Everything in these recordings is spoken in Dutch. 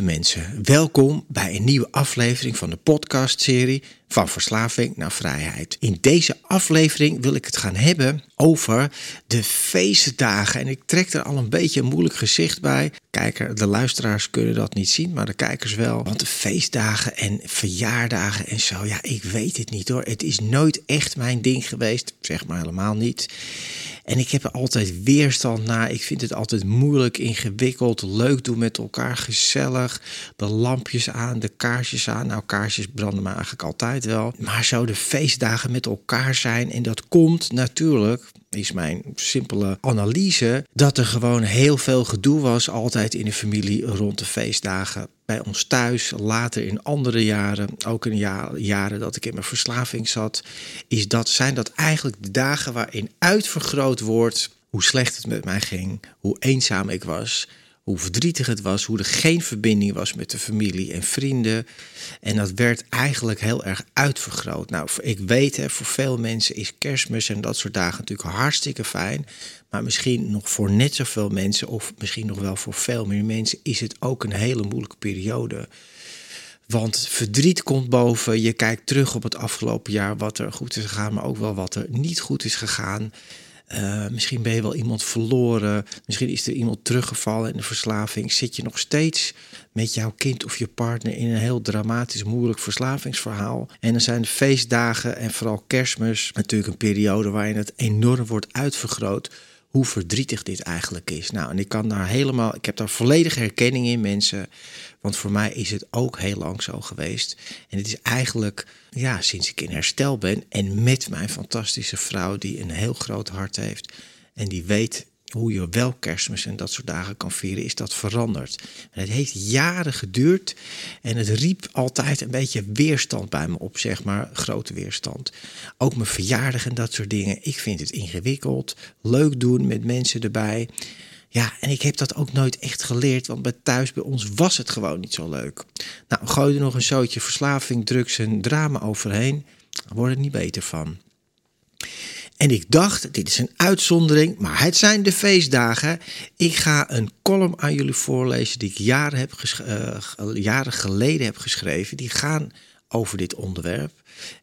Jason welkom bij een nieuwe aflevering van de podcastserie Van Verslaving naar Vrijheid. In deze aflevering wil ik het gaan hebben over de feestdagen. En ik trek er al een beetje een moeilijk gezicht bij. Kijker, de luisteraars kunnen dat niet zien, maar de kijkers wel. Want de feestdagen en verjaardagen en zo, ja, ik weet het niet hoor. Het is nooit echt mijn ding geweest, zeg maar helemaal niet. En ik heb er altijd weerstand naar. Ik vind het altijd moeilijk, ingewikkeld, leuk doen met elkaar, gezellig. De lampjes aan, de kaarsjes aan. Nou, kaarsjes branden me eigenlijk altijd wel. Maar zo de feestdagen met elkaar zijn. En dat komt natuurlijk is mijn simpele analyse dat er gewoon heel veel gedoe was altijd in de familie rond de feestdagen. Bij ons thuis, later in andere jaren, ook in jaren dat ik in mijn verslaving zat, is dat, zijn dat eigenlijk de dagen waarin uitvergroot wordt hoe slecht het met mij ging, hoe eenzaam ik was, hoe verdrietig het was, hoe er geen verbinding was met de familie en vrienden. En dat werd eigenlijk heel erg uitvergroot. Nou, ik weet, hè, voor veel mensen is kerstmis en dat soort dagen natuurlijk hartstikke fijn. Maar misschien nog voor net zoveel mensen, of misschien nog wel voor veel meer mensen, is het ook een hele moeilijke periode. Want verdriet komt boven. Je kijkt terug op het afgelopen jaar, wat er goed is gegaan, maar ook wel wat er niet goed is gegaan. Uh, misschien ben je wel iemand verloren. Misschien is er iemand teruggevallen in de verslaving. Zit je nog steeds met jouw kind of je partner in een heel dramatisch, moeilijk verslavingsverhaal. En dan zijn de feestdagen en vooral kerstmis natuurlijk een periode waarin het enorm wordt uitvergroot hoe verdrietig dit eigenlijk is. Nou, en ik kan daar helemaal, ik heb daar volledige herkenning in, mensen. Want voor mij is het ook heel lang zo geweest. En het is eigenlijk, ja, sinds ik in herstel ben en met mijn fantastische vrouw, die een heel groot hart heeft en die weet hoe je wel kerstmis en dat soort dagen kan vieren, is dat veranderd. En het heeft jaren geduurd en het riep altijd een beetje weerstand bij me op, zeg maar, grote weerstand. Ook mijn verjaardag en dat soort dingen. Ik vind het ingewikkeld, leuk doen met mensen erbij. Ja, en ik heb dat ook nooit echt geleerd, want bij thuis bij ons was het gewoon niet zo leuk. Nou, gooi er nog een zootje verslaving, drugs en drama overheen, daar wordt het niet beter van. En ik dacht, dit is een uitzondering, maar het zijn de feestdagen. Ik ga een column aan jullie voorlezen die ik jaren, heb uh, jaren geleden heb geschreven. Die gaan over dit onderwerp.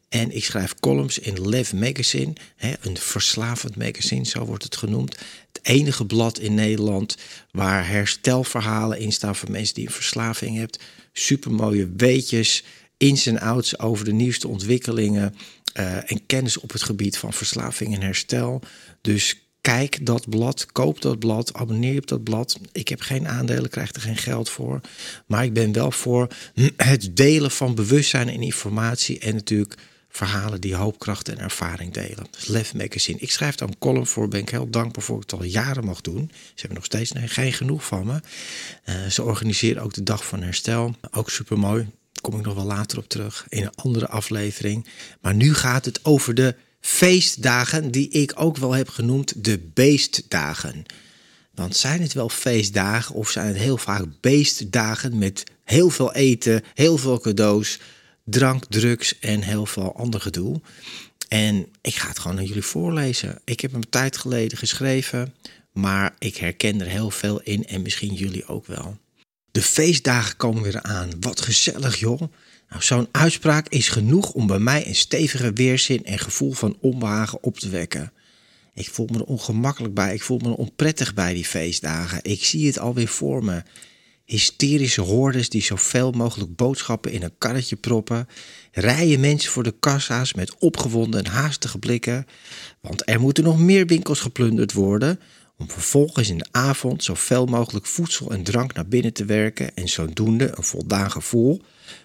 En ik schrijf columns in Lev Magazine, hè, een verslavend magazine, zo wordt het genoemd. Het enige blad in Nederland waar herstelverhalen in staan voor mensen die een verslaving hebben. Supermooie weetjes, ins en outs over de nieuwste ontwikkelingen uh, en kennis op het gebied van verslaving en herstel. Dus kijk dat blad, koop dat blad, abonneer je op dat blad. Ik heb geen aandelen, krijg er geen geld voor. Maar ik ben wel voor het delen van bewustzijn en informatie. En natuurlijk verhalen die hoop, kracht en ervaring delen. Is Lef Magazine. Ik schrijf daar een column voor, ben ik heel dankbaar voor ik het al jaren mag doen. Ze hebben nog steeds geen genoeg van me. Uh, ze organiseren ook de Dag van Herstel. Ook super mooi kom ik nog wel later op terug in een andere aflevering. Maar nu gaat het over de feestdagen, die ik ook wel heb genoemd de beestdagen. Want zijn het wel feestdagen of zijn het heel vaak beestdagen met heel veel eten, heel veel cadeaus, drank, drugs en heel veel ander gedoe? En ik ga het gewoon aan jullie voorlezen. Ik heb hem een tijd geleden geschreven, maar ik herken er heel veel in en misschien jullie ook wel. De feestdagen komen weer aan. Wat gezellig, joh. Nou, zo'n uitspraak is genoeg om bij mij een stevige weerzin en gevoel van onbehagen op te wekken. Ik voel me er ongemakkelijk bij, ik voel me er onprettig bij die feestdagen. Ik zie het alweer voor me. hysterische hordes die zoveel mogelijk boodschappen in een karretje proppen, rijen mensen voor de kassa's met opgewonden en haastige blikken, want er moeten nog meer winkels geplunderd worden, om vervolgens in de avond zoveel mogelijk voedsel en drank naar binnen te werken en zodoende een voldaan gevoel,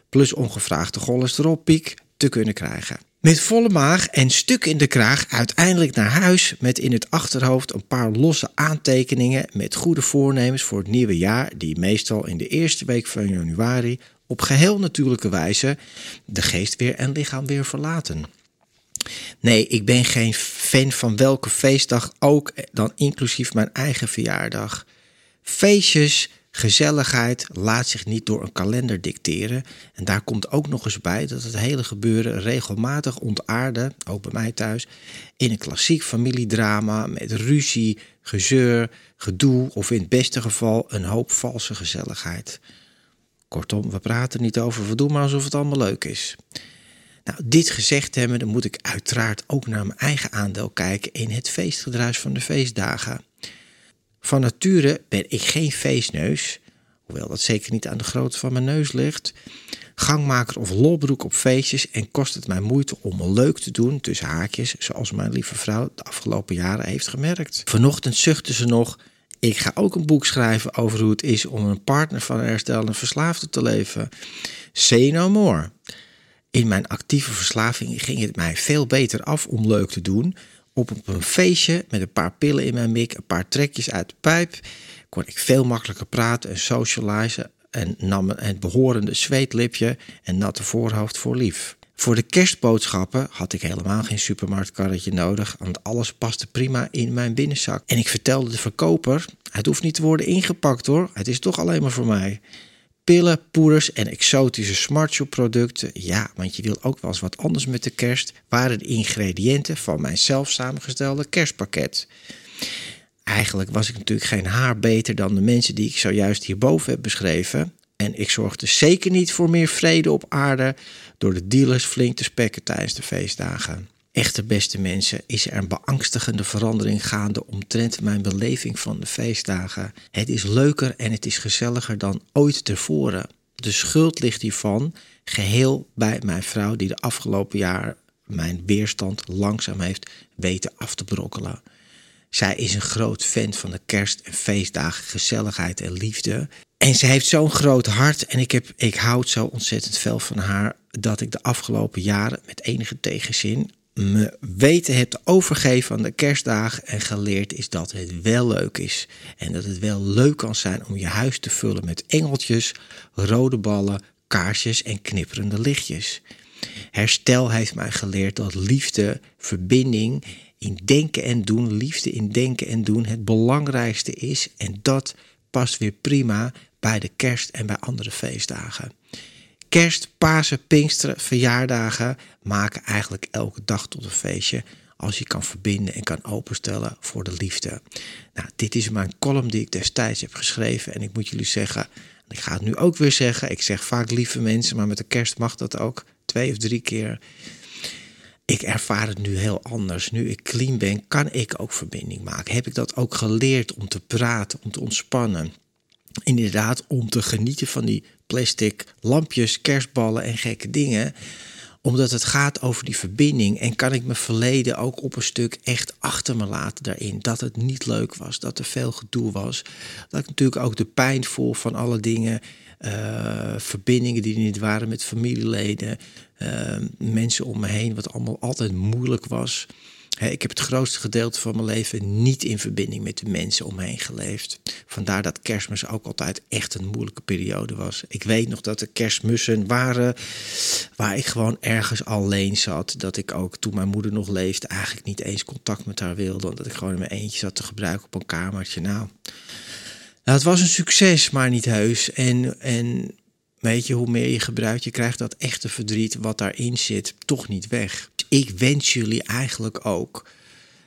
plus ongevraagde cholesterolpiek, te kunnen krijgen. Met volle maag en stuk in de kraag uiteindelijk naar huis met in het achterhoofd een paar losse aantekeningen met goede voornemens voor het nieuwe jaar, die meestal in de eerste week van januari op geheel natuurlijke wijze de geest weer en lichaam weer verlaten. Nee, ik ben geen fan van welke feestdag ook, dan inclusief mijn eigen verjaardag. Feestjes Gezelligheid laat zich niet door een kalender dicteren. En daar komt ook nog eens bij dat het hele gebeuren regelmatig ontaarde, ook bij mij thuis, in een klassiek familiedrama met ruzie, gezeur, gedoe of in het beste geval een hoop valse gezelligheid. Kortom, we praten niet over, we doen maar alsof het allemaal leuk is. Nou, dit gezegd hebben, dan moet ik uiteraard ook naar mijn eigen aandeel kijken in het feestgedruis van de feestdagen. Van nature ben ik geen feestneus, hoewel dat zeker niet aan de grootte van mijn neus ligt. Gangmaker of lolbroek op feestjes en kost het mij moeite om leuk te doen tussen haakjes, zoals mijn lieve vrouw de afgelopen jaren heeft gemerkt. Vanochtend zuchtte ze nog: Ik ga ook een boek schrijven over hoe het is om een partner van een herstellende verslaafde te leven. Say no more. In mijn actieve verslaving ging het mij veel beter af om leuk te doen, op een feestje met een paar pillen in mijn mik, een paar trekjes uit de pijp, kon ik veel makkelijker praten en socializen en nam het behorende zweetlipje en natte voorhoofd voor lief. Voor de kerstboodschappen had ik helemaal geen supermarktkarretje nodig, want alles paste prima in mijn binnenzak. En ik vertelde de verkoper: het hoeft niet te worden ingepakt hoor, het is toch alleen maar voor mij pillen, poeders en exotische smartshop producten. Ja, want je wilt ook wel eens wat anders met de kerst. Waren de ingrediënten van mijn zelf samengestelde kerstpakket. Eigenlijk was ik natuurlijk geen haar beter dan de mensen die ik zojuist hierboven heb beschreven. En ik zorgde zeker niet voor meer vrede op aarde door de dealers flink te spekken tijdens de feestdagen. Echte beste mensen, is er een beangstigende verandering gaande omtrent mijn beleving van de feestdagen. Het is leuker en het is gezelliger dan ooit tevoren. De schuld ligt hiervan geheel bij mijn vrouw, die de afgelopen jaar mijn weerstand langzaam heeft weten af te brokkelen. Zij is een groot fan van de kerst- en feestdagen, gezelligheid en liefde. En ze heeft zo'n groot hart en ik, heb, ik houd zo ontzettend veel van haar dat ik de afgelopen jaren met enige tegenzin me weten hebt overgeven aan de kerstdagen en geleerd is dat het wel leuk is. En dat het wel leuk kan zijn om je huis te vullen met engeltjes, rode ballen, kaarsjes en knipperende lichtjes. Herstel heeft mij geleerd dat liefde, verbinding in denken en doen, liefde in denken en doen het belangrijkste is. En dat past weer prima bij de kerst en bij andere feestdagen. Kerst, Pasen, Pinksteren, verjaardagen maken eigenlijk elke dag tot een feestje als je kan verbinden en kan openstellen voor de liefde. Nou, dit is mijn column die ik destijds heb geschreven en ik moet jullie zeggen, ik ga het nu ook weer zeggen, ik zeg vaak lieve mensen, maar met de kerst mag dat ook twee of drie keer. Ik ervaar het nu heel anders. Nu ik clean ben, kan ik ook verbinding maken. Heb ik dat ook geleerd om te praten, om te ontspannen inderdaad om te genieten van die plastic lampjes, kerstballen en gekke dingen omdat het gaat over die verbinding en kan ik mijn verleden ook op een stuk echt achter me laten daarin. Dat het niet leuk was, dat er veel gedoe was. Dat ik natuurlijk ook de pijn voel van alle dingen, uh, verbindingen die er niet waren met familieleden, uh, mensen om me heen, wat allemaal altijd moeilijk was ik heb het grootste gedeelte van mijn leven niet in verbinding met de mensen om me heen geleefd. Vandaar dat kerstmis ook altijd echt een moeilijke periode was. Ik weet nog dat er kerstmussen waren waar ik gewoon ergens alleen zat. Dat ik ook toen mijn moeder nog leefde eigenlijk niet eens contact met haar wilde. Omdat ik gewoon in mijn eentje zat te gebruiken op een kamertje. Nou, nou het was een succes, maar niet heus. En, en weet je, hoe meer je gebruikt, je krijgt dat echte verdriet wat daarin zit toch niet weg ik wens jullie eigenlijk ook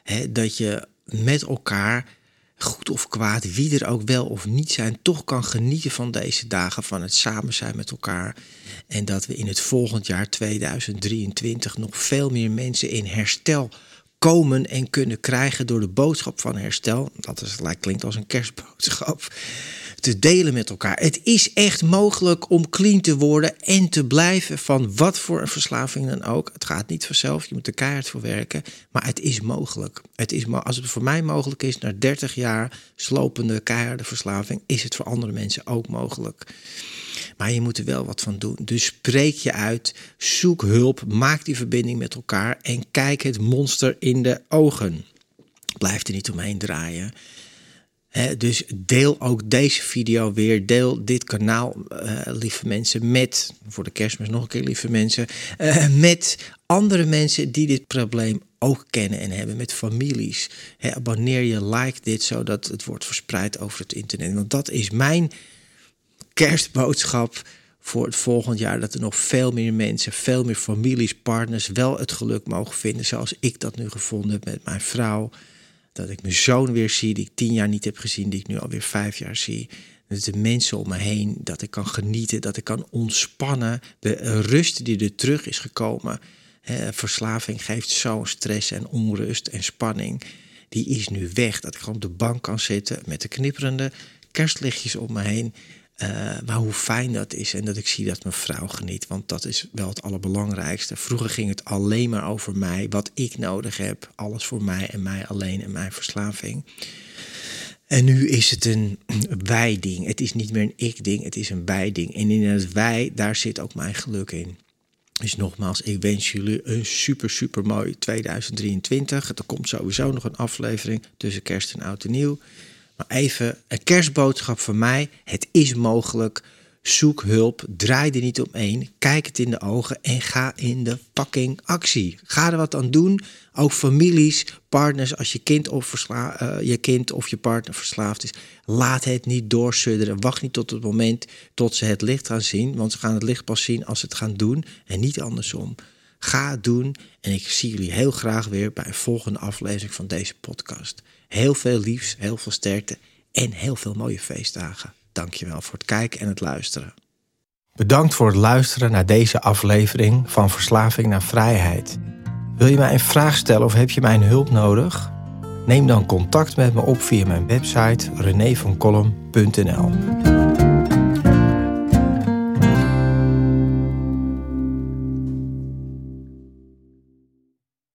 hè, dat je met elkaar, goed of kwaad, wie er ook wel of niet zijn, toch kan genieten van deze dagen, van het samen zijn met elkaar. En dat we in het volgend jaar 2023 nog veel meer mensen in herstel komen en kunnen krijgen door de boodschap van herstel. Dat is, klinkt als een kerstboodschap te delen met elkaar. Het is echt mogelijk om clean te worden en te blijven van wat voor een verslaving dan ook. Het gaat niet vanzelf, je moet er keihard voor werken, maar het is mogelijk. Het is, als het voor mij mogelijk is, na 30 jaar slopende keiharde verslaving, is het voor andere mensen ook mogelijk. Maar je moet er wel wat van doen. Dus spreek je uit, zoek hulp, maak die verbinding met elkaar en kijk het monster in de ogen. Blijf er niet omheen draaien dus deel ook deze video weer. Deel dit kanaal, uh, lieve mensen, met, voor de kerstmis nog een keer, lieve mensen, uh, met andere mensen die dit probleem ook kennen en hebben, met families. Abonneer je, like dit, zodat het wordt verspreid over het internet. Want dat is mijn kerstboodschap voor het volgend jaar. Dat er nog veel meer mensen, veel meer families, partners wel het geluk mogen vinden. Zoals ik dat nu gevonden heb met mijn vrouw dat ik mijn zoon weer zie, die ik tien jaar niet heb gezien, die ik nu alweer vijf jaar zie. Dat de mensen om me heen, dat ik kan genieten, dat ik kan ontspannen. De rust die er terug is gekomen. verslaving geeft zo'n stress en onrust en spanning. Die is nu weg. Dat ik gewoon op de bank kan zitten met de knipperende kerstlichtjes om me heen. Uh, maar hoe fijn dat is en dat ik zie dat mijn vrouw geniet. Want dat is wel het allerbelangrijkste. Vroeger ging het alleen maar over mij, wat ik nodig heb. Alles voor mij en mij alleen en mijn verslaving. En nu is het een wij-ding. Het is niet meer een ik-ding, het is een wij-ding. En in het wij, daar zit ook mijn geluk in. Dus nogmaals, ik wens jullie een super, super mooi 2023. Er komt sowieso nog een aflevering tussen kerst en oud en nieuw. Maar even een kerstboodschap van mij. Het is mogelijk. Zoek hulp. Draai er niet omheen. Kijk het in de ogen en ga in de fucking actie. Ga er wat aan doen. Ook families, partners, als je kind of, uh, je, kind of je partner verslaafd is. Laat het niet doorsudderen. Wacht niet tot het moment tot ze het licht gaan zien. Want ze gaan het licht pas zien als ze het gaan doen. En niet andersom. Ga doen. En ik zie jullie heel graag weer bij een volgende aflevering van deze podcast. Heel veel liefs, heel veel sterkte en heel veel mooie feestdagen. Dankjewel voor het kijken en het luisteren. Bedankt voor het luisteren naar deze aflevering van Verslaving naar Vrijheid. Wil je mij een vraag stellen of heb je mijn hulp nodig? Neem dan contact met me op via mijn website renévancolum.nl.